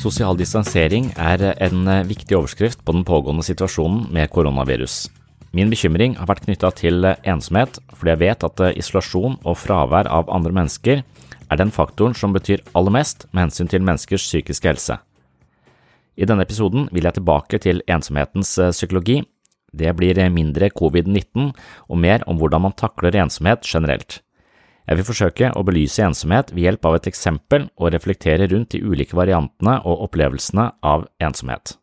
Sosial distansering er en viktig overskrift på den pågående situasjonen med koronavirus. Min bekymring har vært knytta til ensomhet, fordi jeg vet at isolasjon og fravær av andre mennesker er den faktoren som betyr aller mest med hensyn til menneskers psykiske helse. I denne episoden vil jeg tilbake til ensomhetens psykologi. Det blir mindre covid-19 og mer om hvordan man takler ensomhet generelt. Jeg vil forsøke å belyse ensomhet ved hjelp av et eksempel og reflektere rundt de ulike variantene og opplevelsene av ensomhet.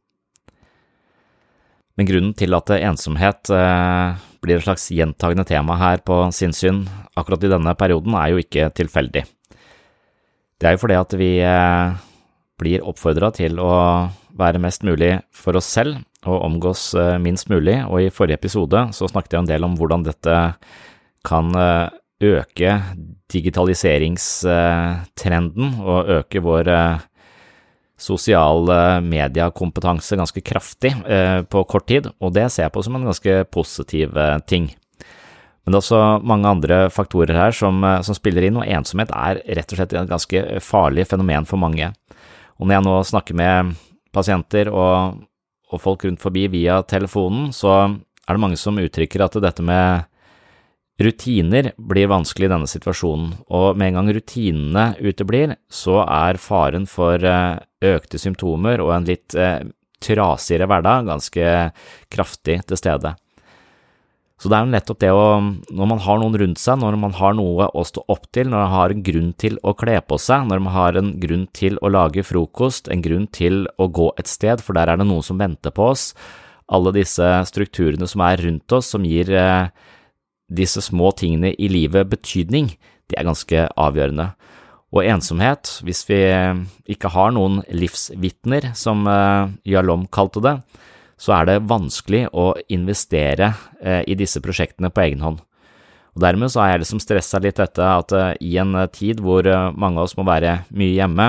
Men grunnen til at ensomhet eh, blir et slags gjentagende tema her på sinnssyn akkurat i denne perioden, er jo ikke tilfeldig. Det er jo fordi at vi eh, blir oppfordra til å være mest mulig for oss selv og omgås eh, minst mulig, og i forrige episode så snakket jeg en del om hvordan dette kan øke digitaliseringstrenden og øke vår eh, sosiale mediekompetanse ganske kraftig eh, på kort tid, og det ser jeg på som en ganske positiv eh, ting. Men det er også mange andre faktorer her som, som spiller inn, og ensomhet er rett og slett et ganske farlig fenomen for mange. Og når jeg nå snakker med pasienter og, og folk rundt forbi via telefonen, så er det mange som uttrykker at dette med Rutiner blir vanskelig i denne situasjonen, og med en gang rutinene uteblir, så er faren for økte symptomer og en litt trasigere hverdag ganske kraftig til stede. Så det er nettopp det å, når man har noen rundt seg, når man har noe å stå opp til, når man har en grunn til å kle på seg, når man har en grunn til å lage frokost, en grunn til å gå et sted, for der er det noen som venter på oss, alle disse strukturene som er rundt oss, som gir eh, disse små tingene i livet betydning, det er ganske avgjørende. Og ensomhet, hvis vi ikke har noen livsvitner, som Jalom kalte det, så er det vanskelig å investere i disse prosjektene på egen hånd. Og Dermed så har jeg liksom stressa litt dette at i en tid hvor mange av oss må være mye hjemme,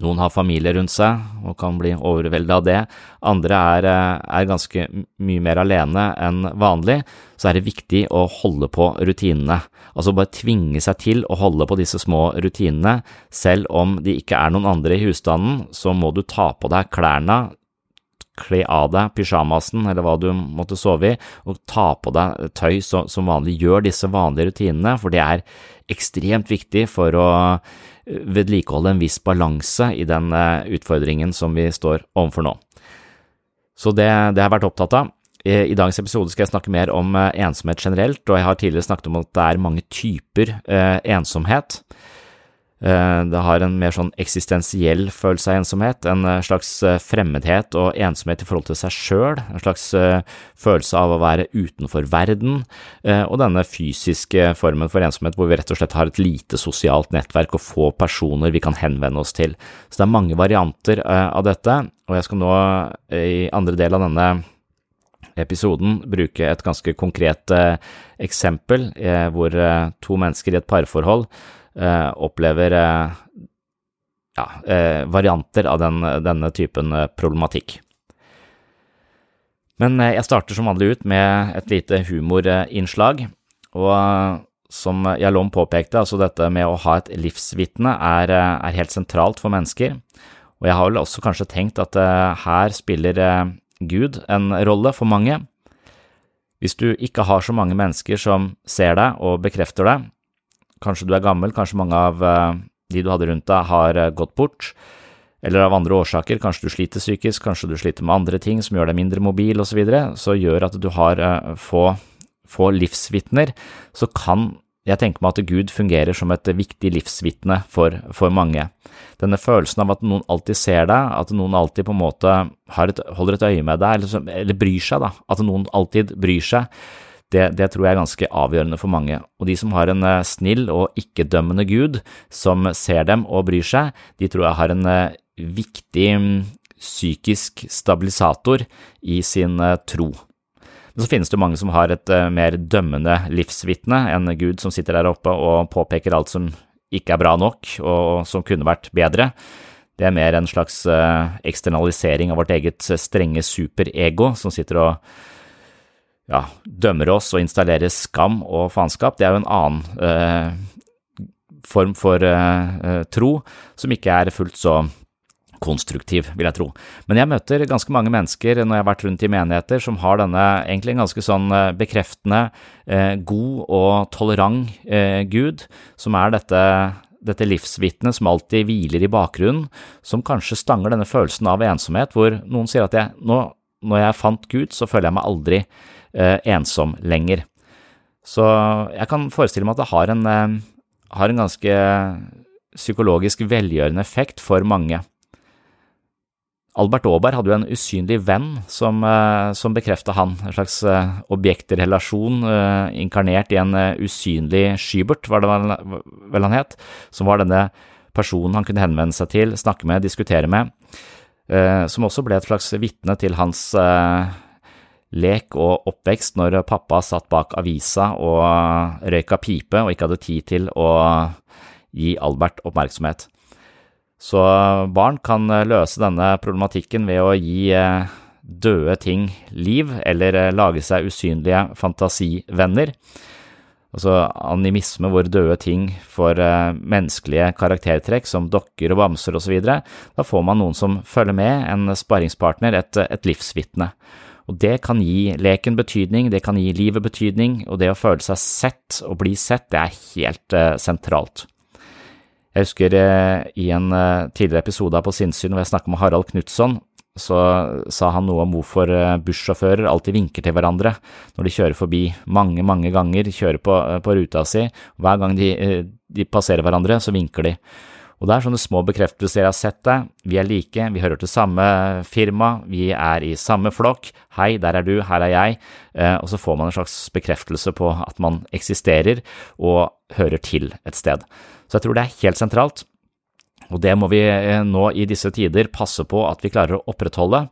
noen har familie rundt seg og kan bli overveldet av det, andre er, er, ganske mye mer alene enn vanlig, så er det viktig å holde på rutinene. Altså bare tvinge seg til å holde på disse små rutinene. Selv om de ikke er noen andre i husstanden, så må du ta på deg klærne, kle av deg pysjamasen eller hva du måtte sove i, og ta på deg tøy som vanlig. Gjør disse vanlige rutinene, for det er ekstremt viktig for å vedlikeholde en viss balanse i den utfordringen som vi står overfor nå. Så det, det har jeg vært opptatt av. I dagens episode skal jeg snakke mer om ensomhet generelt, og jeg har tidligere snakket om at det er mange typer ensomhet. Eh, det har en mer sånn eksistensiell følelse av ensomhet, en eh, slags eh, fremmedhet og ensomhet i forhold til seg sjøl, en slags følelse av å være utenfor verden, og denne fysiske formen for ensomhet hvor vi rett og slett har et lite sosialt nettverk og få personer vi kan henvende oss til. Så det er mange varianter av dette, og jeg skal nå i andre del av denne episoden bruke et ganske konkret eksempel hvor to mennesker i et parforhold opplever eh, ja, eh, varianter av den, denne typen problematikk. Men jeg starter som vanlig ut med et lite humorinnslag. Og som Jalom påpekte, altså dette med å ha et livsvitne er, er, helt sentralt for mennesker. Og jeg har vel også kanskje tenkt at her spiller Gud en rolle for mange. Hvis du ikke har så mange mennesker som ser deg og bekrefter deg, Kanskje du er gammel, kanskje mange av eh, de du hadde rundt deg har eh, gått bort, eller av andre årsaker, kanskje du sliter psykisk, kanskje du sliter med andre ting som gjør deg mindre mobil osv., så, videre, så gjør at du har eh, få, få livsvitner, så kan jeg tenker meg at Gud fungerer som et viktig livsvitne for, for, mange. Denne følelsen av at noen alltid ser deg, at noen alltid på en måte et, holder et øye med deg, eller, eller bryr seg, da, at noen alltid bryr seg, det, det, tror jeg er ganske avgjørende for mange. Og de som har en eh, snill og ikke-dømmende Gud som ser dem og bryr seg, de tror jeg har en eh, viktig mm, psykisk stabilisator i sin eh, tro. Men så finnes det mange som har et mer dømmende livsvitne, en Gud som sitter der oppe og påpeker alt som ikke er bra nok, og som kunne vært bedre. Det er mer en slags eksternalisering av vårt eget strenge superego som sitter og ja, dømmer oss og installerer skam og faenskap, det er jo en annen eh, form for eh, eh, tro som ikke er fullt så konstruktiv, vil jeg tro. Men jeg møter ganske mange mennesker når jeg har vært rundt i menigheter som har denne egentlig en ganske sånn eh, bekreftende, eh, god og tolerant eh, Gud, som er dette dette livsvitnet som alltid hviler i bakgrunnen, som kanskje stanger denne følelsen av ensomhet, hvor noen sier at jeg, nå, når jeg fant Gud, så føler jeg meg aldri ensom lenger. Så jeg kan forestille meg at det har en, eh, har en ganske psykologisk velgjørende effekt for mange. Albert Aaberg hadde jo en usynlig venn som, eh, som bekrefta han, en slags eh, objektrelasjon eh, inkarnert i en usynlig Skybert, var det vel han het, som var denne personen han kunne henvende seg til, snakke med, diskutere med, som også ble et slags vitne til hans lek og oppvekst når pappa satt bak avisa og røyka pipe og ikke hadde tid til å gi Albert oppmerksomhet. Så barn kan løse denne problematikken ved å gi eh, døde ting liv, eller eh, lage seg usynlige fantasivenner. Altså animisme hvor døde ting får eh, menneskelige karaktertrekk som dokker og bamser osv. Da får man noen som følger med, en sparringspartner, et, et livsvitne. Og det kan gi leken betydning, det kan gi livet betydning, og det å føle seg sett og bli sett, det er helt uh, sentralt. Jeg husker uh, i en uh, tidligere episode På sinnssyn hvor jeg snakket med Harald Knutson, så sa han noe om hvorfor bussjåfører alltid vinker til hverandre når de kjører forbi mange, mange ganger, kjører på, på ruta si. Hver gang de, de passerer hverandre, så vinker de. Og det er sånne små bekreftelser. Jeg har sett deg, vi er like, vi hører til samme firma, vi er i samme flokk, hei, der er du, her er jeg, eh, og så får man en slags bekreftelse på at man eksisterer og hører til et sted. Så jeg tror det er helt sentralt, og det må vi eh, nå i disse tider passe på at vi klarer å opprettholde,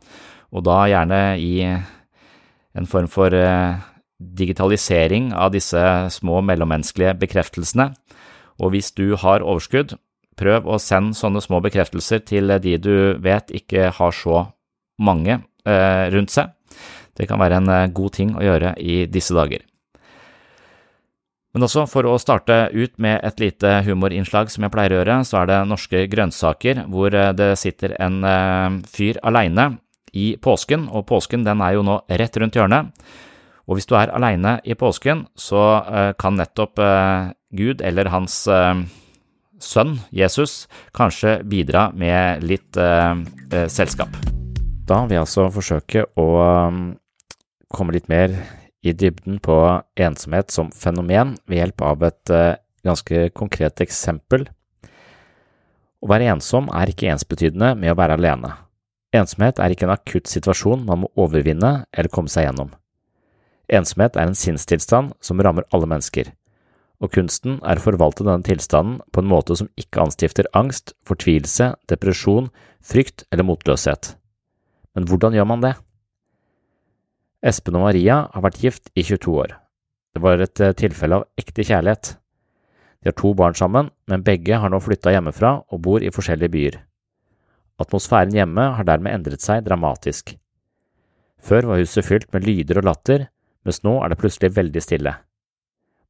og da gjerne i en form for eh, digitalisering av disse små mellommenneskelige bekreftelsene. Og hvis du har overskudd, prøv å sende sånne små bekreftelser til de du vet ikke har så mange eh, rundt seg. Det kan være en eh, god ting å gjøre i disse dager. Men også for å starte ut med et lite humorinnslag som jeg pleier å gjøre, så er det norske grønnsaker, hvor eh, det sitter en fyr aleine i påsken, og påsken den er jo nå rett rundt hjørnet. Og hvis du er aleine i påsken, så eh, kan nettopp eh, Gud eller hans eh, sønn, Jesus, kanskje bidra med litt selskap. Da vil jeg altså forsøke å komme litt mer i dybden på ensomhet som fenomen ved hjelp av et ganske konkret eksempel. Å være ensom er ikke ensbetydende med å være alene. Ensomhet er ikke en akutt situasjon man må overvinne eller komme seg gjennom. Ensomhet er en sinnstilstand som rammer alle mennesker, og kunsten er å forvalte denne tilstanden på en måte som ikke anstifter angst, fortvilelse, depresjon, frykt eller motløshet. Men hvordan gjør man det? Espen og Maria har vært gift i 22 år. Det var et eh, tilfelle av ekte kjærlighet. De har to barn sammen, men begge har nå flytta hjemmefra og bor i forskjellige byer. Atmosfæren hjemme har dermed endret seg dramatisk. Før var huset fylt med lyder og latter, mens nå er det plutselig veldig stille.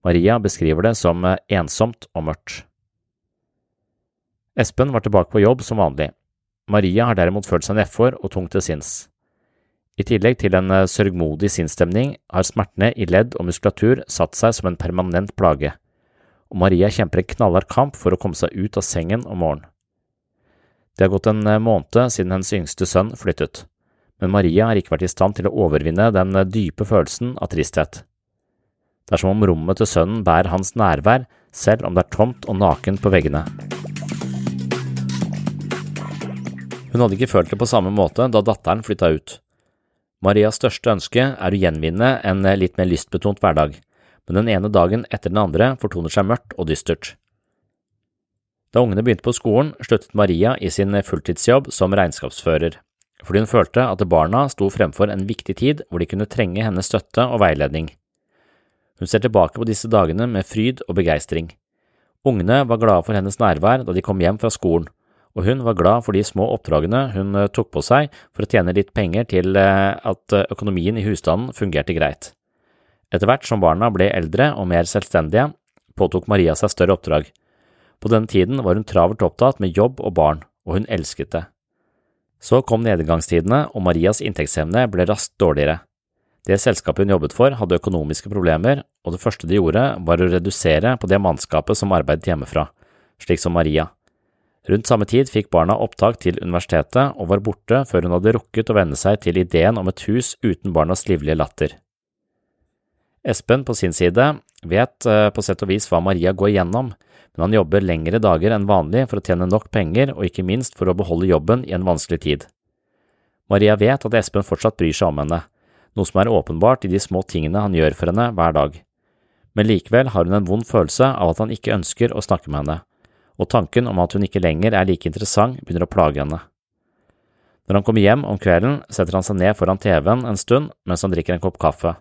Maria beskriver det som eh, ensomt og mørkt. Espen var tilbake på jobb som vanlig. Maria har derimot følt seg nedfor og tung til sinns. I tillegg til en eh, sørgmodig sinnsstemning har smertene i ledd og muskulatur satt seg som en permanent plage, og Maria kjemper en knallhard kamp for å komme seg ut av sengen om morgenen. Det har gått en eh, måned siden hennes yngste sønn flyttet, men Maria har ikke vært i stand til å overvinne den dype følelsen av tristhet. Det er som om rommet til sønnen bærer hans nærvær, selv om det er tomt og nakent på veggene. Hun hadde ikke følt det på samme måte da datteren flytta ut. Marias største ønske er å gjenvinne en litt mer lystbetont hverdag, men den ene dagen etter den andre fortoner seg mørkt og dystert. Da ungene begynte på skolen, sluttet Maria i sin fulltidsjobb som regnskapsfører, fordi hun følte at barna sto fremfor en viktig tid hvor de kunne trenge hennes støtte og veiledning. Hun ser tilbake på disse dagene med fryd og begeistring. Ungene var glade for hennes nærvær da de kom hjem fra skolen, og hun var glad for de små oppdragene hun eh, tok på seg for å tjene litt penger til eh, at eh, økonomien i husstanden fungerte greit. Etter hvert som barna ble eldre og mer selvstendige, påtok Maria seg større oppdrag, på denne tiden var hun travelt opptatt med jobb og barn, og hun elsket det. Så kom nedgangstidene, og Marias inntektsevne ble raskt dårligere. Det selskapet hun jobbet for, hadde økonomiske problemer, og det første de gjorde, var å redusere på det mannskapet som arbeidet hjemmefra, slik som Maria. Rundt samme tid fikk barna opptak til universitetet og var borte før hun hadde rukket å venne seg til ideen om et hus uten barnas livlige latter. Espen på sin side vet eh, på sett og vis hva Maria går igjennom, men han jobber lengre dager enn vanlig for å tjene nok penger og ikke minst for å beholde jobben i en vanskelig tid. Maria vet at Espen fortsatt bryr seg om henne, noe som er åpenbart i de små tingene han gjør for henne hver dag. Men likevel har hun en vond følelse av at han ikke ønsker å snakke med henne, og tanken om at hun ikke lenger er like interessant begynner å plage henne. Når han kommer hjem om kvelden, setter han seg ned foran TV-en en stund mens han drikker en kopp kaffe.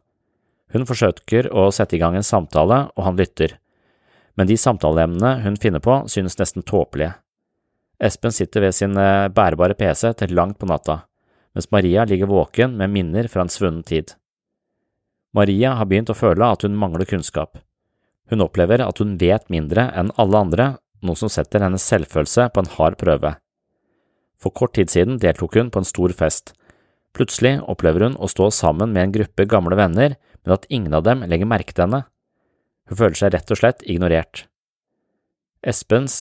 Hun forsøker å sette i gang en samtale, og han lytter men de samtaleemnene hun finner på, synes nesten tåpelige. Espen sitter ved sin eh, bærbare PC til langt på natta, mens Maria ligger våken med minner fra en svunnen tid. Maria har begynt å føle at hun mangler kunnskap. Hun opplever at hun vet mindre enn alle andre, noe som setter hennes selvfølelse på en hard prøve. For kort tid siden deltok hun på en stor fest. Plutselig opplever hun å stå sammen med en gruppe gamle venner, men at ingen av dem legger merke til henne. Hun føler seg rett og slett ignorert. Espens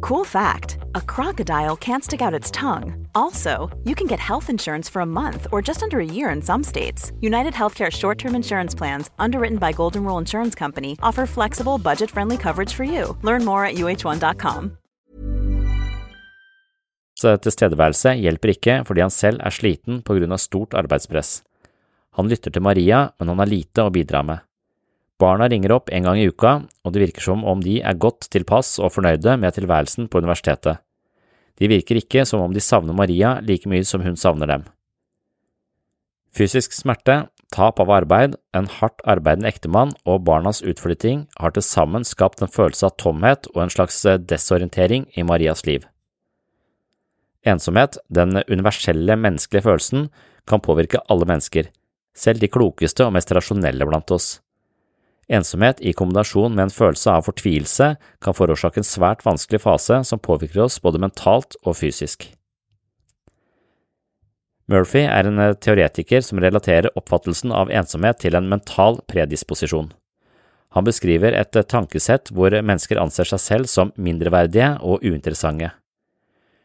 Cool fact a crocodile can't stick out its tongue. Also, you can get health insurance for a month or just under a year in some states. United Healthcare short term insurance plans, underwritten by Golden Rule Insurance Company, offer flexible, budget friendly coverage for you. Learn more at uh1.com. Så Tilstedeværelse hjelper ikke fordi han selv er sliten av stort arbeidspress. Han lytter til Maria, men han har lite å bidra med. Barna ringer opp en gang i uka, og det virker som om de er godt tilpass og fornøyde med tilværelsen på universitetet. De virker ikke som om de savner Maria like mye som hun savner dem. Fysisk smerte, tap av arbeid, en hardt arbeidende ektemann og barnas utflytting har til sammen skapt en følelse av tomhet og en slags desorientering i Marias liv. Ensomhet, den universelle menneskelige følelsen, kan påvirke alle mennesker, selv de klokeste og mest rasjonelle blant oss. Ensomhet i kombinasjon med en følelse av fortvilelse kan forårsake en svært vanskelig fase som påvirker oss både mentalt og fysisk. Murphy er en teoretiker som relaterer oppfattelsen av ensomhet til en mental predisposisjon. Han beskriver et tankesett hvor mennesker anser seg selv som mindreverdige og uinteressante.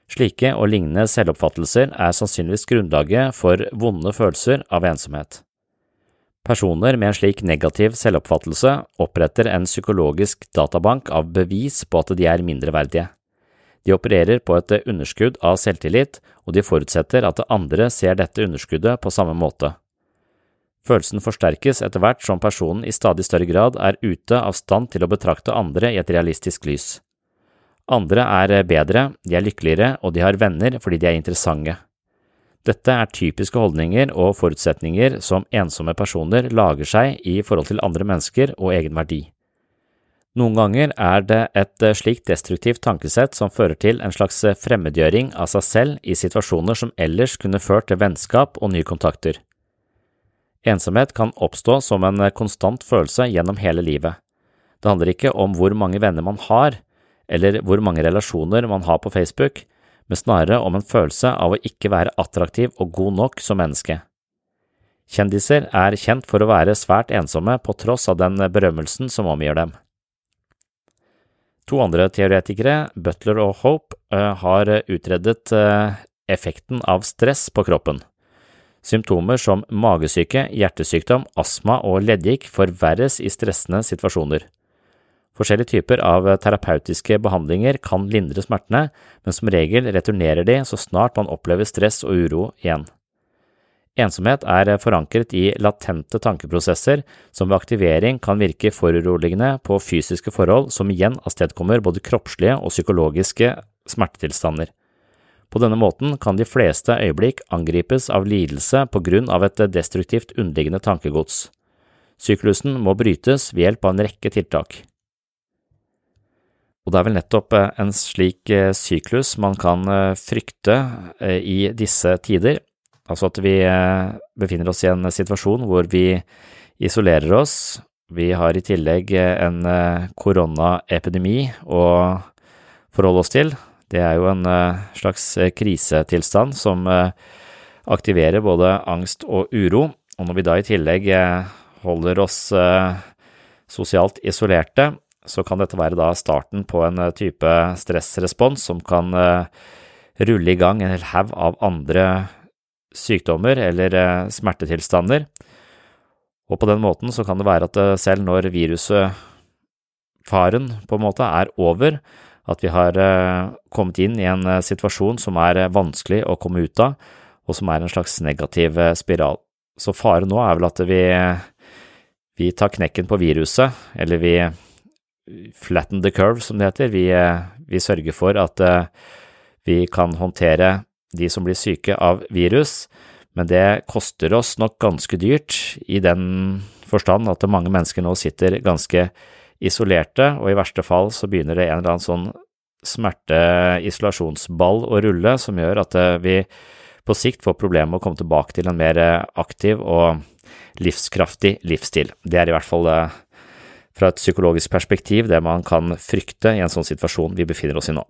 Slike og lignende selvoppfattelser er sannsynligvis grunnlaget for vonde følelser av ensomhet. Personer med en slik negativ selvoppfattelse oppretter en psykologisk databank av bevis på at de er mindreverdige. De opererer på et underskudd av selvtillit, og de forutsetter at andre ser dette underskuddet på samme måte. Følelsen forsterkes etter hvert som personen i stadig større grad er ute av stand til å betrakte andre i et realistisk lys. Andre er bedre, de er lykkeligere, og de har venner fordi de er interessante. Dette er typiske holdninger og forutsetninger som ensomme personer lager seg i forhold til andre mennesker og egen verdi. Noen ganger er det et slikt destruktivt tankesett som fører til en slags fremmedgjøring av seg selv i situasjoner som ellers kunne ført til vennskap og nye kontakter. Ensomhet kan oppstå som en konstant følelse gjennom hele livet. Det handler ikke om hvor mange venner man har, eller hvor mange relasjoner man har på Facebook, men snarere om en følelse av å ikke være attraktiv og god nok som menneske. Kjendiser er kjent for å være svært ensomme på tross av den berømmelsen som omgir dem. To andre teoretikere, Butler og Hope, har utredet effekten av stress på kroppen. Symptomer som magesyke, hjertesykdom, astma og leddgikt forverres i stressende situasjoner. Forskjellige typer av terapeutiske behandlinger kan lindre smertene, men som regel returnerer de så snart man opplever stress og uro igjen. Ensomhet er forankret i latente tankeprosesser som ved aktivering kan virke foruroligende på fysiske forhold som igjen avstedkommer både kroppslige og psykologiske smertetilstander. På denne måten kan de fleste øyeblikk angripes av lidelse på grunn av et destruktivt underliggende tankegods. Syklusen må brytes ved hjelp av en rekke tiltak. Og det er vel nettopp eh, en slik eh, syklus man kan eh, frykte i disse tider, altså at vi befinner oss i en situasjon hvor vi isolerer oss, vi har i tillegg en koronaepidemi å forholde oss til. Det er jo en slags krisetilstand som aktiverer både angst og uro, og når vi da i tillegg holder oss sosialt isolerte, så kan dette være da starten på en eh, type stressrespons som kan eh, rulle i gang en hel haug av andre sykdommer eller eh, smertetilstander. Og på den måten så kan det være at selv når viruset, faren på en måte, er over, at vi har kommet inn i en situasjon som er vanskelig å komme ut av, og som er en slags negativ spiral. Så faren nå er vel at vi, vi tar knekken på viruset, eller vi flatten the curve, som det heter. Vi, eh, vi sørger for at eh, vi kan håndtere de som blir syke av virus, men det koster oss nok ganske dyrt i den forstand at mange mennesker nå sitter ganske isolerte, og i verste fall så begynner det en eller annen sånn smerte-isolasjonsball å rulle som gjør at eh, vi på sikt får problemer med å komme tilbake til en mer aktiv og livskraftig livsstil. Det er i hvert fall eh, fra et psykologisk perspektiv det man kan frykte i en sånn situasjon vi befinner oss i nå.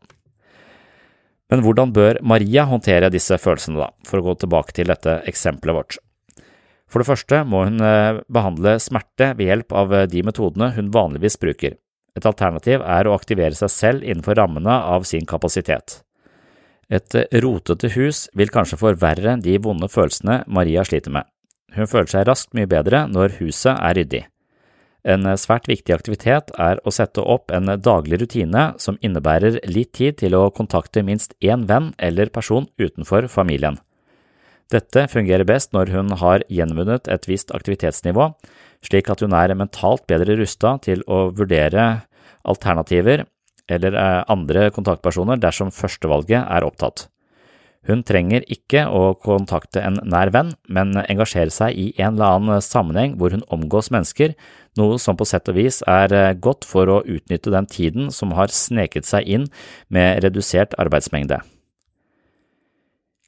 Men hvordan bør Maria håndtere disse følelsene, da, for å gå tilbake til dette eksempelet vårt? For det første må hun behandle smerte ved hjelp av de metodene hun vanligvis bruker. Et alternativ er å aktivere seg selv innenfor rammene av sin kapasitet. Et rotete hus vil kanskje forverre de vonde følelsene Maria sliter med. Hun føler seg raskt mye bedre når huset er ryddig. En svært viktig aktivitet er å sette opp en daglig rutine som innebærer litt tid til å kontakte minst én venn eller person utenfor familien. Dette fungerer best når hun har gjenvunnet et visst aktivitetsnivå, slik at hun er mentalt bedre rusta til å vurdere alternativer eller eh, andre kontaktpersoner dersom førstevalget er opptatt. Hun trenger ikke å kontakte en nær venn, men engasjere seg i en eller annen sammenheng hvor hun omgås mennesker, noe som på sett og vis er eh, godt for å utnytte den tiden som har sneket seg inn med redusert arbeidsmengde.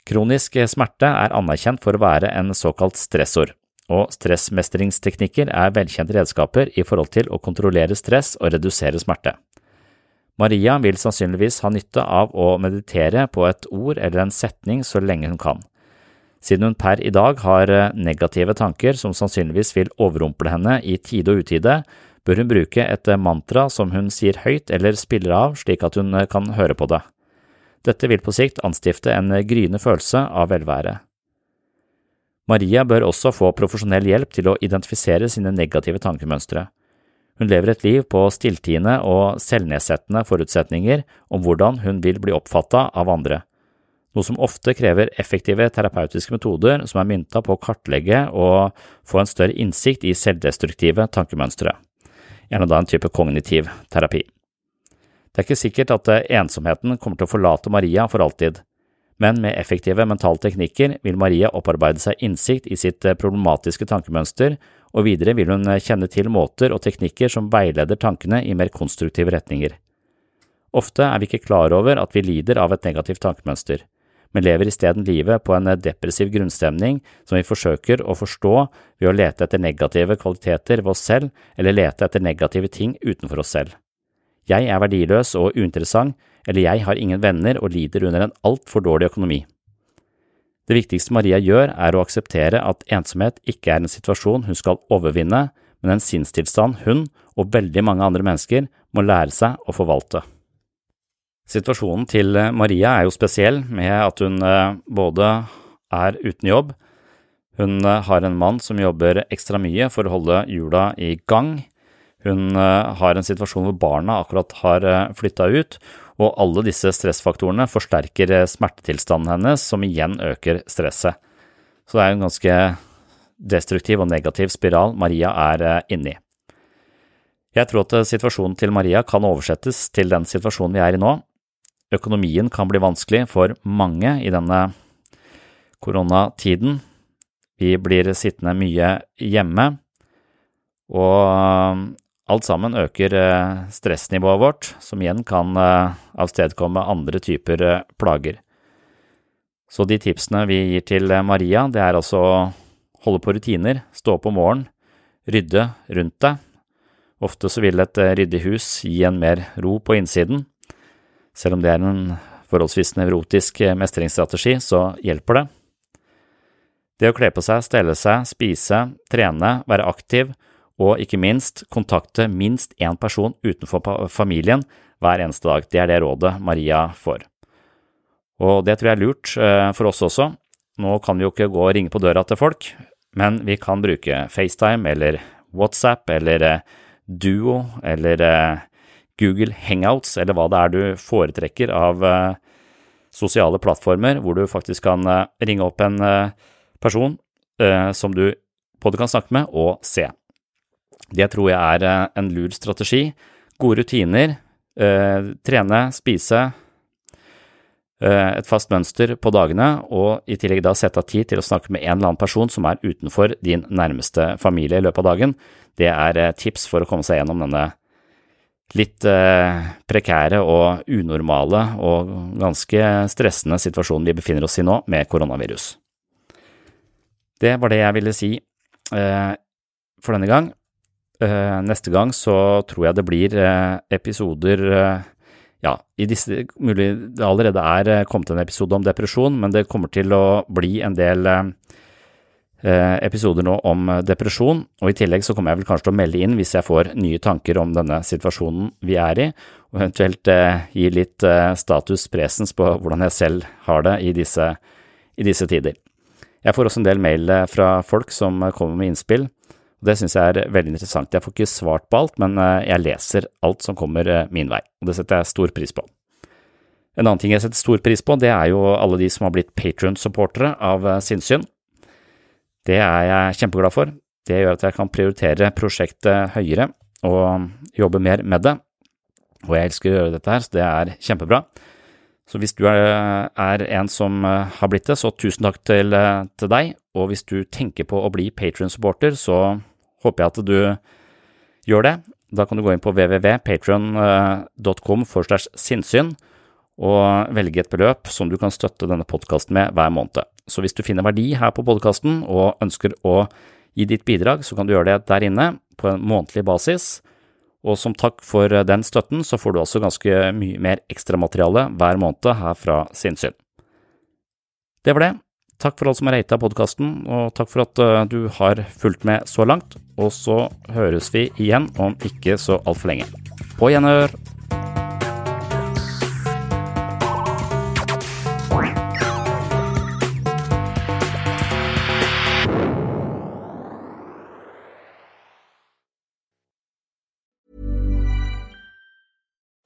Kronisk smerte er anerkjent for å være en såkalt stressord og stressmestringsteknikker er velkjente redskaper i forhold til å kontrollere stress og redusere smerte. Maria vil sannsynligvis ha nytte av å meditere på et ord eller en setning så lenge hun kan. Siden hun per i dag har eh, negative tanker som sannsynligvis vil overrumple henne i tide og utide, bør hun bruke et eh, mantra som hun sier høyt eller spiller av slik at hun eh, kan høre på det. Dette vil på sikt anstifte en gryende følelse av velvære. Maria bør også få profesjonell hjelp til å identifisere sine negative tankemønstre. Hun lever et liv på stilltiende og selvnedsettende forutsetninger om hvordan hun vil bli oppfatta av andre, noe som ofte krever effektive terapeutiske metoder som er mynta på å kartlegge og få en større innsikt i selvdestruktive tankemønstre, gjerne da en type kognitiv terapi. Det er ikke sikkert at ensomheten kommer til å forlate Maria for alltid, men med effektive mentale teknikker vil Maria opparbeide seg innsikt i sitt eh, problematiske tankemønster, og videre vil hun eh, kjenne til måter og teknikker som veileder tankene i mer konstruktive retninger. Ofte er vi ikke klar over at vi lider av et negativt tankemønster, men lever isteden livet på en eh, depressiv grunnstemning som vi forsøker å forstå ved å lete etter negative kvaliteter ved oss selv eller lete etter negative ting utenfor oss selv. Jeg er verdiløs og uinteressant, eller jeg har ingen venner og lider under en altfor dårlig økonomi. Det viktigste Maria gjør, er å akseptere at ensomhet ikke er en situasjon hun skal overvinne, men en sinnstilstand hun og veldig mange andre mennesker må lære seg å forvalte. Situasjonen til Maria er jo spesiell med at hun eh, både er uten jobb, hun eh, har en mann som jobber ekstra mye for å holde hjula i gang, hun eh, har en situasjon hvor barna akkurat har flytta ut, og alle disse stressfaktorene forsterker eh, smertetilstanden hennes, som igjen øker stresset. Så det er en ganske destruktiv og negativ spiral Maria er inni. inne i. Jeg tror at eh, situasjonen til Maria kan oversettes til den situasjonen vi er i nå. Økonomien kan bli vanskelig for mange i denne koronatiden. Vi blir sittende mye hjemme, og Alt sammen øker eh, stressnivået vårt, som igjen kan eh, avstedkomme andre typer eh, plager. Så de tipsene vi gir til Maria, det er altså å holde på rutiner, stå opp om morgenen, rydde rundt deg. Ofte så vil et ryddig hus gi en mer ro på innsiden. Selv om det er en forholdsvis nevrotisk mestringsstrategi, så hjelper det. Det å kle på seg, stelle seg, spise, trene, være aktiv og ikke minst kontakte minst én person utenfor familien hver eneste dag. Det er det rådet Maria får. Og det tror jeg er lurt eh, for oss også. Nå kan vi jo ikke gå og ringe på døra til folk, men vi kan bruke FaceTime eller WhatsApp eller eh, Duo eller eh, Google Hangouts eller hva det er du foretrekker av sosiale plattformer hvor du faktisk kan ringe opp en person som du både kan snakke med og se. Det tror jeg er eh, en lur strategi. Gode rutiner, eh, trene, spise, eh, et fast mønster på dagene, og i tillegg da sette av tid til å snakke med en eller annen person som er utenfor din nærmeste familie i løpet av dagen. Det er eh, tips for å komme seg gjennom denne litt eh, prekære og unormale og ganske stressende situasjonen vi befinner oss i nå med koronavirus. Det var det jeg ville si for denne gang. Eh, neste gang så tror jeg det blir eh, episoder eh, ja, i disse mulig det allerede er kommet en episode om depresjon, men det kommer til å bli en del episoder nå om depresjon, og i tillegg så kommer jeg vel kanskje til å melde inn hvis jeg får nye tanker om denne situasjonen vi er i, og eventuelt gi litt status presens på hvordan jeg selv har det i disse, i disse tider. Jeg får også en del mail fra folk som kommer med innspill, det synes jeg er veldig interessant. Jeg får ikke svart på alt, men eh, jeg leser alt som kommer min vei, og det setter jeg stor pris på. En annen ting jeg setter stor pris på, det er jo alle de som har blitt Patron-supportere av Sinnsyn. Det er jeg kjempeglad for. Det gjør at jeg kan prioritere prosjektet høyere og jobbe mer med det. Og jeg elsker å gjøre dette her, så det er kjempebra. Så hvis du er, en som eh, har blitt det, så tusen takk til, eh, til deg. Og hvis du tenker på å bli Patrion-supporter, så håper jeg at du gjør det. Da kan du gå inn på www.patrion.com for slash sinnssyn og velge et beløp som du kan støtte denne podkasten med hver måned. Så hvis du finner verdi her på podkasten og ønsker å gi ditt bidrag, så kan du gjøre det der inne på en månedlig basis. Og som takk for den støtten, så får du også ganske mye mer ekstramateriale hver måned her fra Sinnsyn. Det var det. Takk for alle som har rata podkasten, og takk for at eh, du har fulgt med så langt. Og så høres vi igjen om ikke så altfor lenge. På gjenhør!